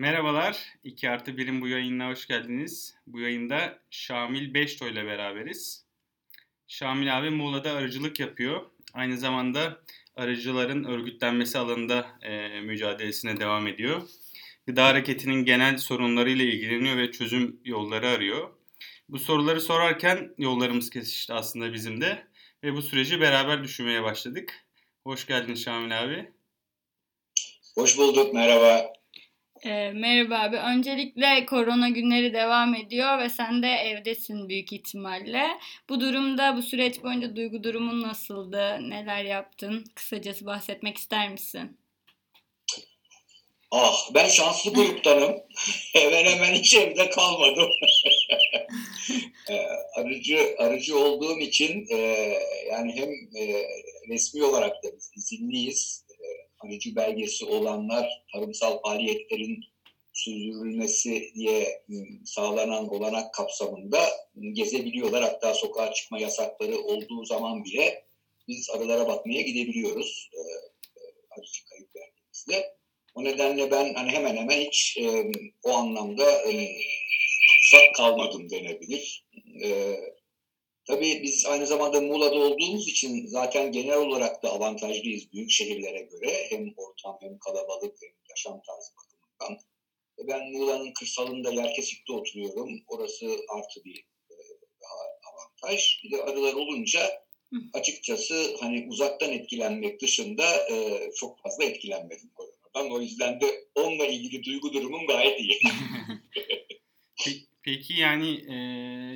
Merhabalar, 2 artı 1'in bu yayınına hoş geldiniz. Bu yayında Şamil Beşto ile beraberiz. Şamil abi Muğla'da arıcılık yapıyor. Aynı zamanda arıcıların örgütlenmesi alanında e, mücadelesine devam ediyor. Gıda hareketinin genel sorunlarıyla ilgileniyor ve çözüm yolları arıyor. Bu soruları sorarken yollarımız kesişti aslında bizim de ve bu süreci beraber düşünmeye başladık. Hoş geldin Şamil abi. Hoş bulduk, merhaba. E, merhaba abi. Öncelikle korona günleri devam ediyor ve sen de evdesin büyük ihtimalle. Bu durumda, bu süreç boyunca duygu durumun nasıldı? Neler yaptın? Kısacası bahsetmek ister misin? Ah, ben şanslı gruptanım. hemen hemen hiç evde kalmadım. Ee, arıcı arıcı olduğum için e, yani hem e, resmi olarak da izinliyiz arıcı belgesi olanlar tarımsal faaliyetlerin sürdürülmesi diye ıı, sağlanan olanak kapsamında gezebiliyorlar. Hatta sokağa çıkma yasakları olduğu zaman bile biz arılara bakmaya gidebiliyoruz e, arıcı kayıp verdiğimizde. O nedenle ben hani hemen hemen hiç o anlamda tutsak kalmadım denebilir. E, Tabii biz aynı zamanda Muğla'da olduğumuz için zaten genel olarak da avantajlıyız büyük şehirlere göre. Hem ortam hem kalabalık hem yaşam tarzı bakımından. E, ben Muğla'nın kırsalında Yerkesik'te oturuyorum. Orası artı bir e, daha avantaj. Bir de arılar olunca açıkçası hani uzaktan etkilenmek dışında e, çok fazla etkilenmedim koronadan. O yüzden de onunla ilgili duygu durumum gayet iyi. Peki yani e,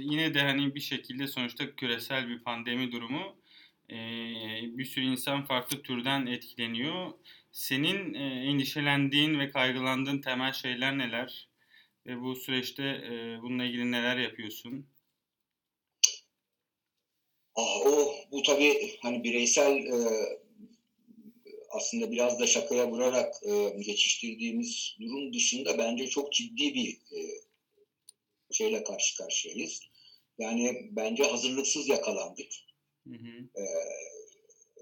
yine de hani bir şekilde sonuçta küresel bir pandemi durumu e, bir sürü insan farklı türden etkileniyor. Senin e, endişelendiğin ve kaygılandığın temel şeyler neler? Ve bu süreçte e, bununla ilgili neler yapıyorsun? Ah, o bu tabii hani bireysel e, aslında biraz da şakaya vurarak e, geçiştirdiğimiz durum dışında bence çok ciddi bir e, şeyle karşı karşıyayız. Yani bence hazırlıksız yakalandık. Hı hı. Ee,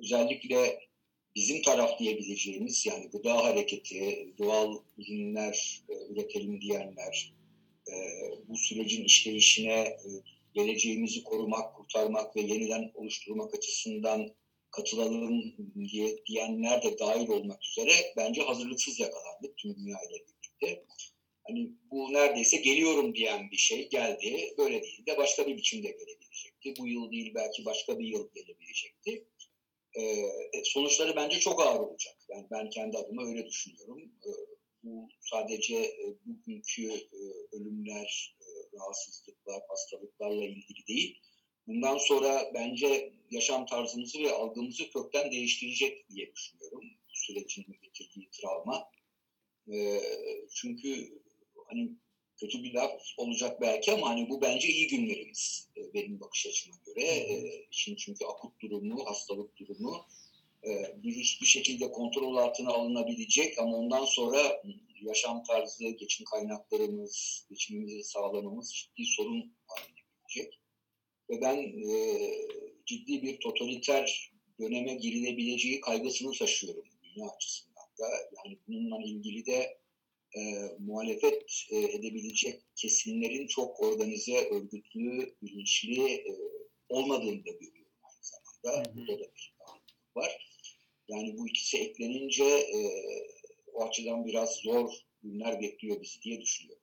özellikle bizim taraf diyebileceğimiz yani gıda hareketi, doğal ürünler e, üretelim diyenler, e, bu sürecin işleyişine e, geleceğimizi korumak, kurtarmak ve yeniden oluşturmak açısından katılalım diye, diyenler de dahil olmak üzere bence hazırlıksız yakalandık tüm dünya ile birlikte. Hani bu neredeyse geliyorum diyen bir şey geldi. Böyle değil de başka bir biçimde gelebilecekti. Bu yıl değil belki başka bir yıl gelebilecekti. Ee, sonuçları bence çok ağır olacak. Yani ben kendi adıma öyle düşünüyorum. Ee, bu sadece e, bugünkü e, ölümler, e, rahatsızlıklar, hastalıklarla ilgili değil. Bundan sonra bence yaşam tarzımızı ve algımızı kökten değiştirecek diye düşünüyorum. Sürecin getirdiği travma. Ee, çünkü hani kötü bir laf olacak belki ama hani bu bence iyi günlerimiz e, benim bakış açıma göre. E, şimdi çünkü akut durumu, hastalık durumu e, virüs bir şekilde kontrol altına alınabilecek ama ondan sonra yaşam tarzı, geçim kaynaklarımız, geçimimizi sağlamamız ciddi sorun haline gelecek. Ve ben e, ciddi bir totaliter döneme girilebileceği kaygısını taşıyorum dünya açısından da. Yani bununla ilgili de e, muhalefet e, edebilecek kesimlerin çok organize, örgütlü, bilinçli e, olmadığını da görüyorum aynı zamanda. Hı hı. Burada da bir var. Yani bu ikisi eklenince e, o açıdan biraz zor günler bekliyor bizi diye düşünüyorum.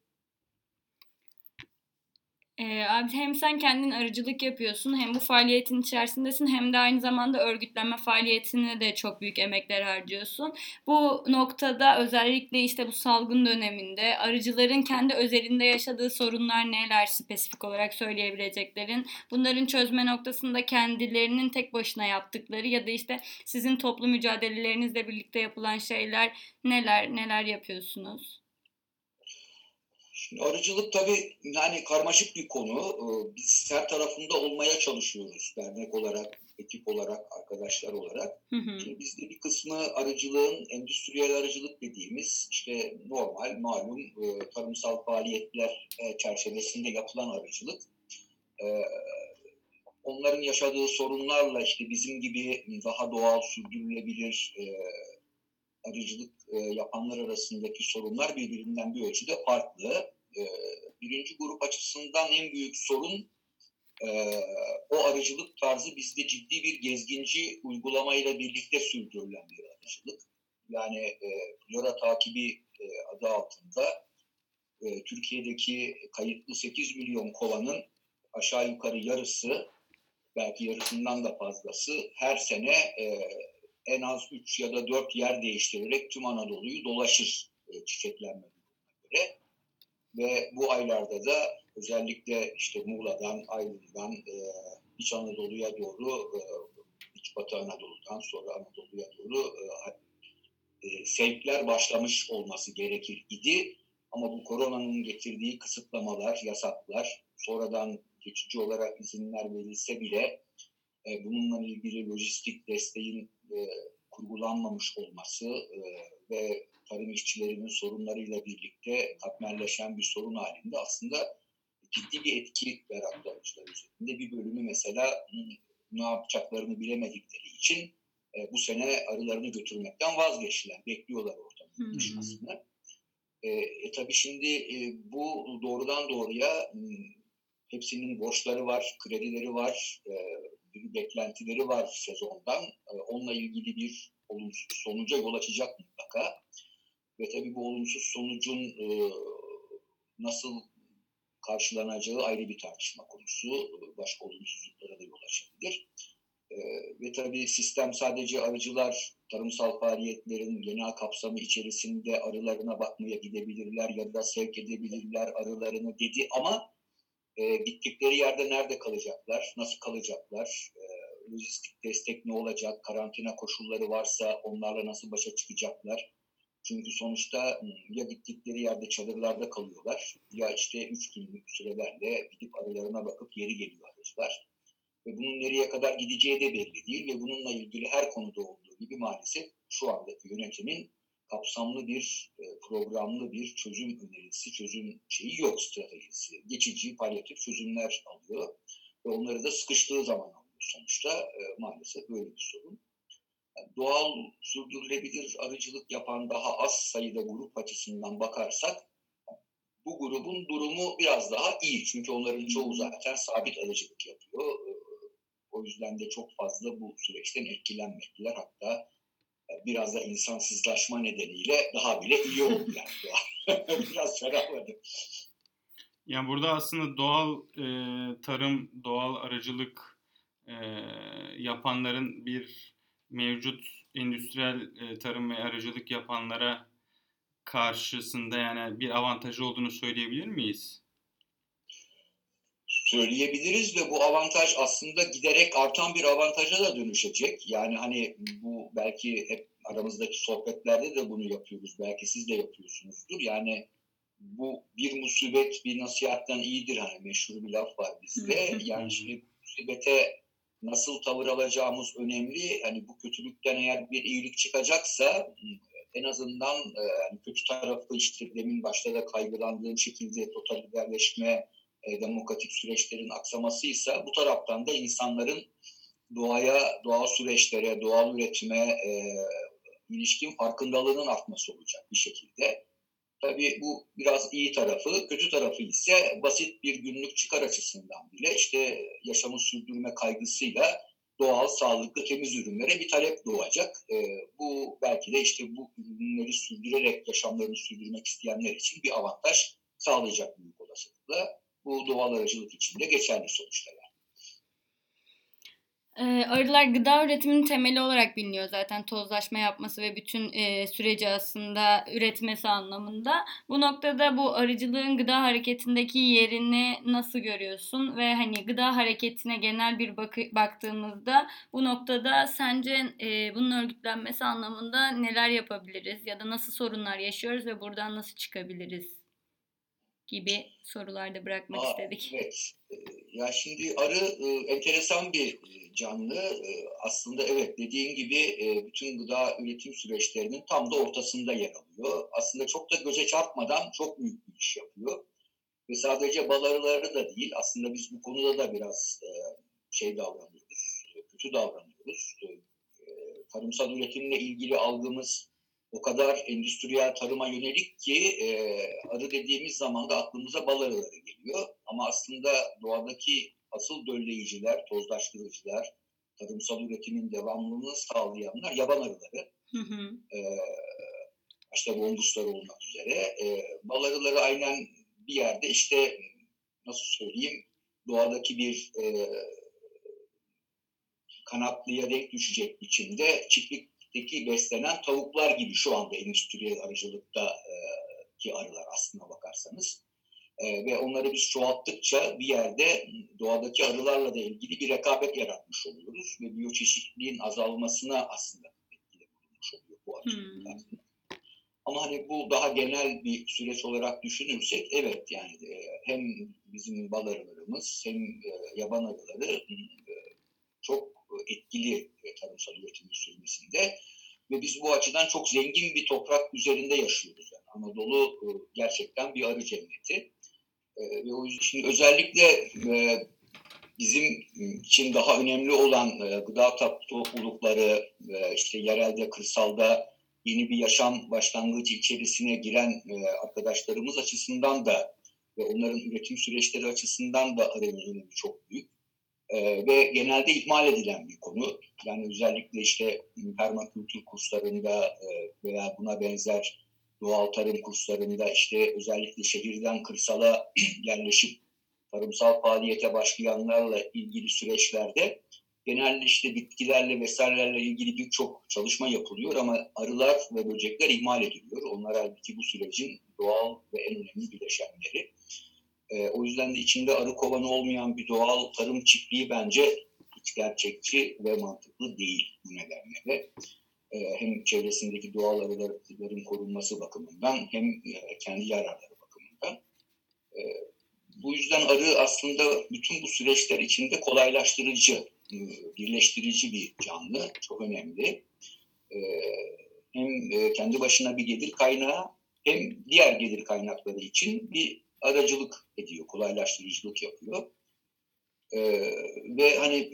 Ee, abi hem sen kendin arıcılık yapıyorsun hem bu faaliyetin içerisindesin hem de aynı zamanda örgütlenme faaliyetine de çok büyük emekler harcıyorsun. Bu noktada özellikle işte bu salgın döneminde arıcıların kendi özelinde yaşadığı sorunlar neler spesifik olarak söyleyebileceklerin bunların çözme noktasında kendilerinin tek başına yaptıkları ya da işte sizin toplu mücadelelerinizle birlikte yapılan şeyler neler neler yapıyorsunuz? Şimdi arıcılık tabii yani karmaşık bir konu. Ee, biz her tarafında olmaya çalışıyoruz dernek olarak, ekip olarak, arkadaşlar olarak. Hı hı. Şimdi bizde bir kısmı arıcılığın endüstriyel arıcılık dediğimiz işte normal, malum e, tarımsal faaliyetler e, çerçevesinde yapılan arıcılık. Ee, onların yaşadığı sorunlarla işte bizim gibi daha doğal, sürdürülebilir e, arıcılık e, yapanlar arasındaki sorunlar birbirinden bir ölçüde farklı. E, birinci grup açısından en büyük sorun e, o arıcılık tarzı bizde ciddi bir gezginci uygulamayla birlikte sürdürülen bir arıcılık. Yani e, takibi e, adı altında e, Türkiye'deki kayıtlı 8 milyon kovanın aşağı yukarı yarısı belki yarısından da fazlası her sene e, en az 3 ya da 4 yer değiştirerek tüm Anadolu'yu dolaşır e, çiçeklenme göre. Ve bu aylarda da özellikle işte Muğla'dan, Aydın'dan, e, İç Anadolu'ya doğru, e, İç Batı Anadolu'dan sonra Anadolu'ya doğru e, e, sevkler başlamış olması gerekir idi. Ama bu koronanın getirdiği kısıtlamalar, yasaklar, sonradan geçici olarak izinler verilse bile e, bununla ilgili lojistik desteğin e, kurgulanmamış olması e, ve tarım işçilerinin sorunlarıyla birlikte katmerleşen bir sorun halinde aslında ciddi bir etki yarattı arıcılar üzerinde. Bir bölümü mesela ne yapacaklarını bilemedikleri için e, bu sene arılarını götürmekten vazgeçtiler. Bekliyorlar ortamın oluşmasını. E, e tabii şimdi e, bu doğrudan doğruya hepsinin borçları var, kredileri var, e, bir beklentileri var sezondan. E, onunla ilgili bir olumsuz sonuca yol açacak mutlaka. Ve tabii bu olumsuz sonucun e, nasıl karşılanacağı ayrı bir tartışma konusu. Başka olumsuzluklara da yol açabilir. E, ve tabii sistem sadece arıcılar tarımsal faaliyetlerin genel kapsamı içerisinde arılarına bakmaya gidebilirler ya da sevk edebilirler arılarını dedi ama e, gittikleri yerde nerede kalacaklar, nasıl kalacaklar, e, lojistik destek ne olacak, karantina koşulları varsa onlarla nasıl başa çıkacaklar. Çünkü sonuçta ya gittikleri yerde çadırlarda kalıyorlar ya işte üç günlük sürelerle gidip arılarına bakıp geri geliyor arıcılar. Ve bunun nereye kadar gideceği de belli değil ve bununla ilgili her konuda olduğu gibi maalesef şu andaki yönetimin kapsamlı bir, e, programlı bir çözüm önerisi, çözüm şeyi yok stratejisi. Geçici palyatif çözümler alıyor ve onları da sıkıştığı zaman alıyor sonuçta. E, maalesef böyle bir sorun. Yani doğal, sürdürülebilir arıcılık yapan daha az sayıda grup açısından bakarsak bu grubun durumu biraz daha iyi. Çünkü onların çoğu zaten sabit arıcılık yapıyor. E, o yüzden de çok fazla bu süreçten etkilenmediler. Hatta biraz da insansızlaşma nedeniyle daha bile iyi oldu yani. biraz ferahladı. Yani burada aslında doğal e, tarım, doğal aracılık e, yapanların bir mevcut endüstriyel e, tarım ve aracılık yapanlara karşısında yani bir avantajı olduğunu söyleyebilir miyiz? Söyleyebiliriz ve bu avantaj aslında giderek artan bir avantaja da dönüşecek. Yani hani bu belki hep aramızdaki sohbetlerde de bunu yapıyoruz. Belki siz de yapıyorsunuzdur. Yani bu bir musibet bir nasihattan iyidir hani meşhur bir laf var bizde. Yani şimdi musibete nasıl tavır alacağımız önemli. Hani bu kötülükten eğer bir iyilik çıkacaksa en azından yani kötü tarafı işte demin başta da kaygılandığım şekilde totaliterleşme, e, demokratik süreçlerin aksamasıysa bu taraftan da insanların doğaya, doğal süreçlere, doğal üretime e, ilişkin farkındalığının artması olacak bir şekilde. Tabii bu biraz iyi tarafı, kötü tarafı ise basit bir günlük çıkar açısından bile işte yaşamı sürdürme kaygısıyla doğal, sağlıklı, temiz ürünlere bir talep doğacak. E, bu belki de işte bu ürünleri sürdürerek yaşamlarını sürdürmek isteyenler için bir avantaj sağlayacak büyük olasılıkla bu doğal aracılık için de geçerli sonuçta yani. Ee, arılar gıda üretiminin temeli olarak biliniyor zaten tozlaşma yapması ve bütün e, süreci aslında üretmesi anlamında. Bu noktada bu arıcılığın gıda hareketindeki yerini nasıl görüyorsun ve hani gıda hareketine genel bir bakı, baktığımızda bu noktada sence e, bunun örgütlenmesi anlamında neler yapabiliriz ya da nasıl sorunlar yaşıyoruz ve buradan nasıl çıkabiliriz? Gibi sorularda bırakmak Aa, istedik. Evet. Ee, ya şimdi arı e, enteresan bir e, canlı. E, aslında evet dediğin gibi bütün gıda üretim süreçlerinin tam da ortasında yer alıyor. Aslında çok da göze çarpmadan çok büyük bir iş yapıyor. Ve sadece bal arıları da değil. Aslında biz bu konuda da biraz şey davranıyoruz. Kötü davranıyoruz. Tarımsal üretimle ilgili algımız o kadar endüstriyel tarıma yönelik ki e, arı dediğimiz zaman da aklımıza bal arıları geliyor. Ama aslında doğadaki asıl dölleyiciler, tozlaştırıcılar, tarımsal üretimin devamlılığını sağlayanlar yaban arıları. Hı hı. E, başta bombuslar olmak üzere. E, bal arıları aynen bir yerde işte nasıl söyleyeyim doğadaki bir e, kanatlıya denk düşecek biçimde çiftlikteki beslenen tavuklar gibi şu anda endüstriyel arıcılıkta e, ki arılar aslına bakarsanız. E, ve onları biz çoğalttıkça bir yerde doğadaki arılarla da ilgili bir rekabet yaratmış oluyoruz ve biyoçeşitliliğin azalmasına aslında etkili bulunmuş oluyor bu arıcılıklar. Hmm. Ama hani bu daha genel bir süreç olarak düşünürsek evet yani e, hem bizim bal arılarımız hem e, yaban arıları e, çok etkili tarımsal üretimin sürmesinde ve biz bu açıdan çok zengin bir toprak üzerinde yaşıyoruz. Yani Anadolu gerçekten bir arı cenneti. Ve o yüzden şimdi özellikle bizim için daha önemli olan gıda toplulukları, işte yerelde, kırsalda yeni bir yaşam başlangıcı içerisine giren e, arkadaşlarımız açısından da ve onların üretim süreçleri açısından da önemi çok büyük. E, ve genelde ihmal edilen bir konu. Yani özellikle işte permakültür kurslarında e, veya buna benzer doğal tarım kurslarında işte özellikle şehirden kırsala yerleşip tarımsal faaliyete başlayanlarla ilgili süreçlerde genelde işte bitkilerle vesairelerle ilgili birçok çalışma yapılıyor ama arılar ve böcekler ihmal ediliyor. Onlar halbuki bu sürecin doğal ve en önemli bileşenleri. E, o yüzden de içinde arı kovanı olmayan bir doğal tarım çiftliği bence hiç gerçekçi ve mantıklı değil bu nedenle de. E, hem çevresindeki doğal arıların korunması bakımından hem e, kendi yararları bakımından. E, bu yüzden arı aslında bütün bu süreçler içinde kolaylaştırıcı birleştirici bir canlı. Çok önemli. Ee, hem e, kendi başına bir gelir kaynağı hem diğer gelir kaynakları için bir aracılık ediyor, kolaylaştırıcılık yapıyor. Ee, ve hani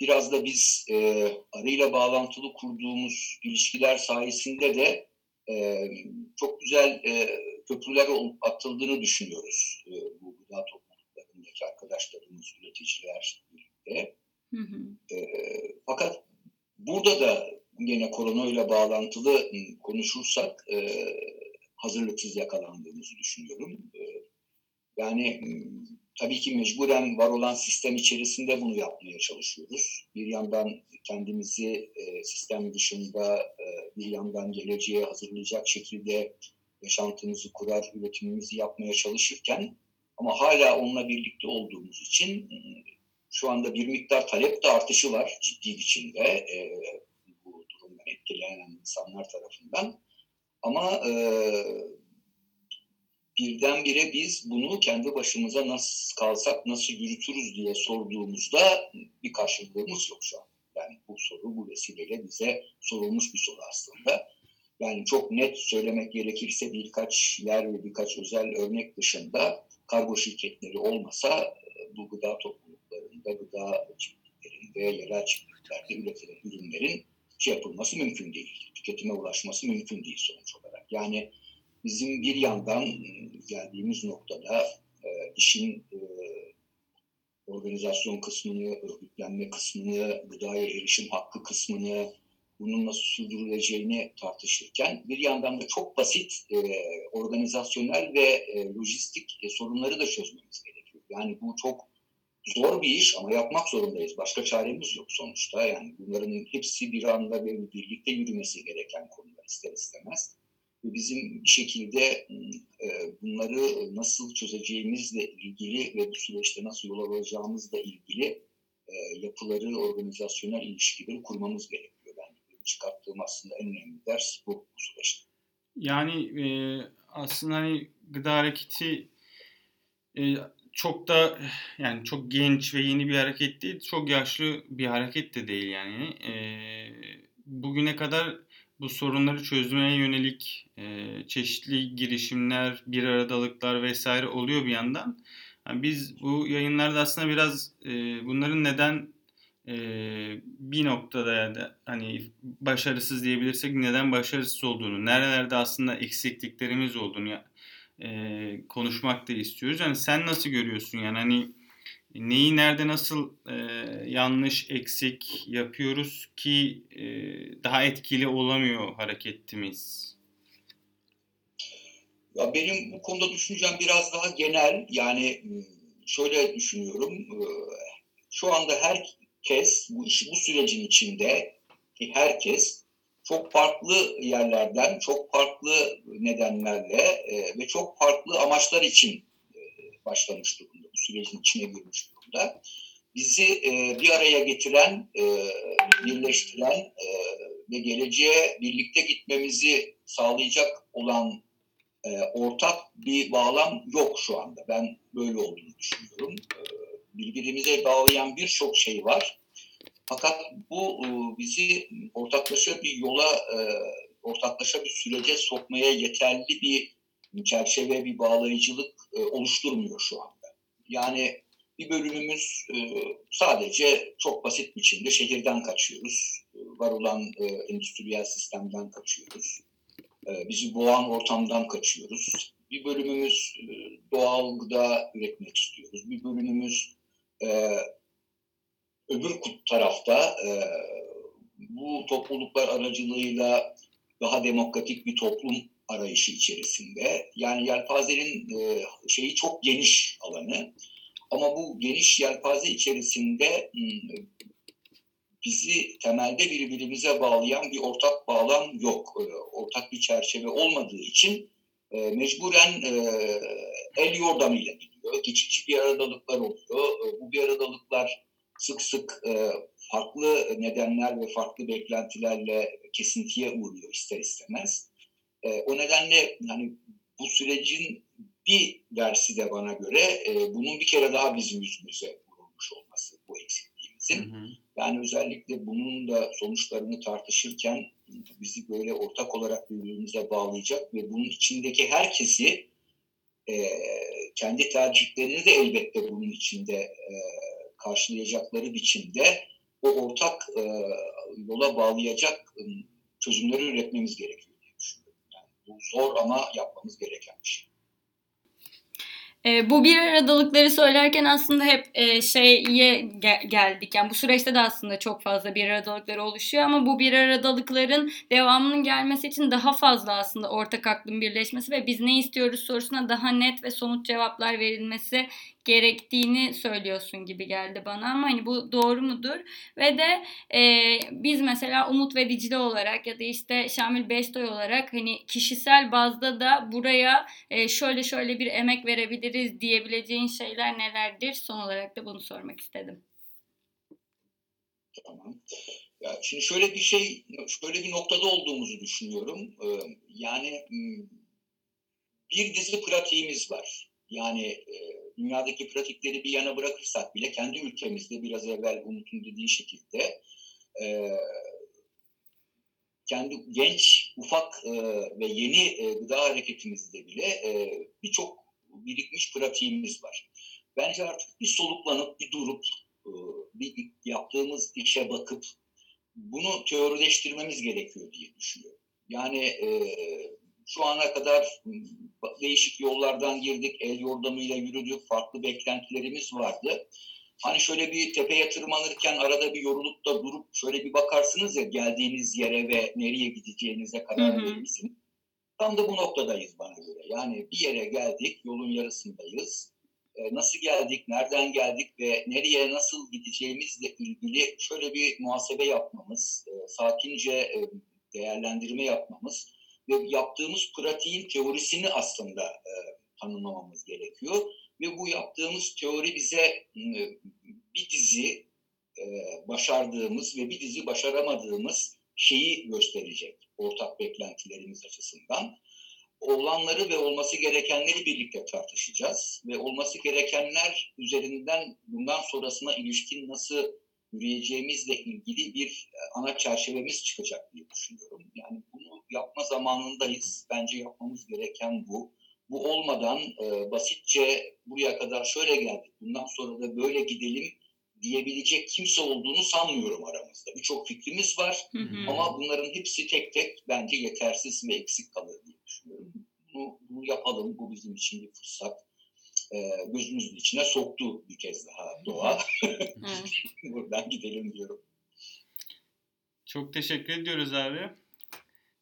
biraz da biz e, arıyla bağlantılı kurduğumuz ilişkiler sayesinde de e, çok güzel e, köprüler atıldığını düşünüyoruz e, bu gıda topluluklarındaki arkadaşlarımız, üreticiler birlikte. Hı hı. E, fakat burada da yine korona ile bağlantılı konuşursak e, hazırlıksız yakalandığımızı düşünüyorum. E, yani tabii ki mecburen var olan sistem içerisinde bunu yapmaya çalışıyoruz. Bir yandan kendimizi sistem dışında, bir yandan geleceğe hazırlayacak şekilde yaşantımızı kurar, üretimimizi yapmaya çalışırken ama hala onunla birlikte olduğumuz için şu anda bir miktar talep de artışı var ciddi biçimde bu durumdan etkilenen insanlar tarafından. Ama e, birdenbire biz bunu kendi başımıza nasıl kalsak nasıl yürütürüz diye sorduğumuzda bir karşılığımız yok şu an. Yani bu soru bu vesileyle bize sorulmuş bir soru aslında. Yani çok net söylemek gerekirse birkaç yer ve birkaç özel örnek dışında kargo şirketleri olmasa bu gıda topluluklarında, gıda çiftliklerinde, yerel çiftliklerde üretilen ürünlerin şey yapılması mümkün değil. Tüketime ulaşması mümkün değil sonuç olarak. Yani bizim bir yandan ıı, geldiğimiz noktada e, işin e, organizasyon kısmını, örgütlenme kısmını, gıdaya erişim hakkı kısmını, bunun nasıl sürdürüleceğini tartışırken bir yandan da çok basit e, organizasyonel ve e, lojistik e, sorunları da çözmemiz gerekiyor. Yani bu çok zor bir iş ama yapmak zorundayız. Başka çaremiz yok sonuçta. Yani bunların hepsi bir anda böyle birlikte yürümesi gereken konular ister istemez. Bizim şekilde e, bunları nasıl çözeceğimizle ilgili ve bu süreçte nasıl yol alacağımızla ilgili e, yapıları, organizasyonel ilişkileri kurmamız gerekiyor. Yani çıkarttığım aslında en önemli ders bu, bu süreçte. Yani e, aslında hani gıda hareketi e, çok da yani çok genç ve yeni bir hareket değil, çok yaşlı bir hareket de değil yani. E, bugüne kadar bu sorunları çözmeye yönelik e, çeşitli girişimler, bir aradalıklar vesaire oluyor bir yandan. Yani biz bu yayınlarda aslında biraz e, bunların neden e, bir noktada da hani başarısız diyebilirsek neden başarısız olduğunu, nerelerde aslında eksikliklerimiz olduğunu e, konuşmak da istiyoruz. Yani sen nasıl görüyorsun yani hani neyi nerede nasıl e, yanlış eksik yapıyoruz ki e, daha etkili olamıyor hareketimiz? Ya benim bu konuda düşüncem biraz daha genel. Yani şöyle düşünüyorum. Şu anda herkes bu işi bu sürecin içinde herkes çok farklı yerlerden, çok farklı nedenlerle ve çok farklı amaçlar için başlamış durumda. Sürecin içine girmiş durumda. Bizi bir araya getiren, birleştiren ve geleceğe birlikte gitmemizi sağlayacak olan e, ortak bir bağlam yok şu anda. Ben böyle olduğunu düşünüyorum. E, birbirimize bağlayan birçok şey var. Fakat bu e, bizi ortaklaşa bir yola, e, ortaklaşa bir sürece sokmaya yeterli bir çerçeve, bir bağlayıcılık e, oluşturmuyor şu anda. Yani bir bölümümüz e, sadece çok basit biçimde şehirden kaçıyoruz. E, var olan e, endüstriyel sistemden kaçıyoruz. Bizi boğan ortamdan kaçıyoruz. Bir bölümümüz e, doğal gıda üretmek istiyoruz. Bir bölümümüz öbür tarafta e, bu topluluklar aracılığıyla daha demokratik bir toplum arayışı içerisinde. Yani yelpazenin şeyi çok geniş alanı. Ama bu geniş yelpaze içerisinde bizi temelde birbirimize bağlayan bir ortak bağlam yok. Ee, ortak bir çerçeve olmadığı için e, mecburen e, el yordamıyla gidiyor. Geçici bir aradalıklar oluyor. E, bu bir aradalıklar sık sık farklı nedenler ve farklı beklentilerle kesintiye uğruyor ister istemez. O nedenle yani bu sürecin bir dersi de bana göre bunun bir kere daha bizim yüzümüze vurulmuş olması bu eksikliğimizin. Hı hı. Yani özellikle bunun da sonuçlarını tartışırken bizi böyle ortak olarak birbirimize bağlayacak ve bunun içindeki herkesi e, kendi tercihlerini de elbette bunun içinde e, karşılayacakları biçimde o ortak e, yola bağlayacak e, çözümleri üretmemiz gerekiyor bu zor ama yapmamız gereken bir şey. E, bu bir aradalıkları söylerken aslında hep e, şeye ge- geldik. Yani bu süreçte de aslında çok fazla bir aradalıkları oluşuyor ama bu bir aradalıkların devamının gelmesi için daha fazla aslında ortak aklın birleşmesi ve biz ne istiyoruz sorusuna daha net ve somut cevaplar verilmesi gerektiğini söylüyorsun gibi geldi bana ama hani bu doğru mudur? Ve de e, biz mesela Umut ve Dicle olarak ya da işte Şamil Beştoy olarak hani kişisel bazda da buraya e, şöyle şöyle bir emek verebiliriz diyebileceğin şeyler nelerdir? Son olarak da bunu sormak istedim. Tamam. Ya şimdi şöyle bir şey, şöyle bir noktada olduğumuzu düşünüyorum. Ee, yani bir dizi pratiğimiz var. Yani e, dünyadaki pratikleri bir yana bırakırsak bile kendi ülkemizde biraz evvel Umut'un dediği şekilde e, kendi genç, ufak e, ve yeni e, gıda hareketimizde bile e, birçok birikmiş pratiğimiz var. Bence artık bir soluklanıp, bir durup, e, bir yaptığımız işe bakıp bunu teorileştirmemiz gerekiyor diye düşünüyorum. Yani e, şu ana kadar değişik yollardan girdik, el yordamıyla yürüdük, farklı beklentilerimiz vardı. Hani şöyle bir tepeye tırmanırken arada bir yorulup da durup şöyle bir bakarsınız ya geldiğiniz yere ve nereye gideceğinize karar verirsiniz. Tam da bu noktadayız bana göre. Yani bir yere geldik, yolun yarısındayız. Ee, nasıl geldik, nereden geldik ve nereye nasıl gideceğimizle ilgili şöyle bir muhasebe yapmamız, e, sakince e, değerlendirme yapmamız ve yaptığımız pratiğin teorisini aslında e, tanımlamamız gerekiyor. Ve bu yaptığımız teori bize e, bir dizi e, başardığımız ve bir dizi başaramadığımız şeyi gösterecek ortak beklentilerimiz açısından. Olanları ve olması gerekenleri birlikte tartışacağız ve olması gerekenler üzerinden bundan sonrasına ilişkin nasıl yürüyeceğimizle ilgili bir e, ana çerçevemiz çıkacak diye düşünüyorum. Yani bunu yapma zamanındayız. Bence yapmamız gereken bu. Bu olmadan e, basitçe buraya kadar şöyle geldik, bundan sonra da böyle gidelim diyebilecek kimse olduğunu sanmıyorum aramızda. Birçok fikrimiz var Hı hı. ama bunların hepsi tek tek bence yetersiz ve eksik kalır diye düşünüyorum. Bunu, bunu yapalım, bu bizim için bir fırsat. Ee, gözümüzün içine soktu bir kez daha doğa. Evet. Buradan gidelim diyorum. Çok teşekkür ediyoruz abi.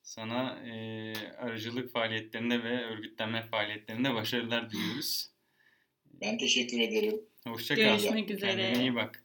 Sana e, arıcılık faaliyetlerinde ve örgütlenme faaliyetlerinde başarılar diliyoruz. Ben teşekkür ederim. Hoşça kal. Görüşmek üzere. Kendine iyi bak.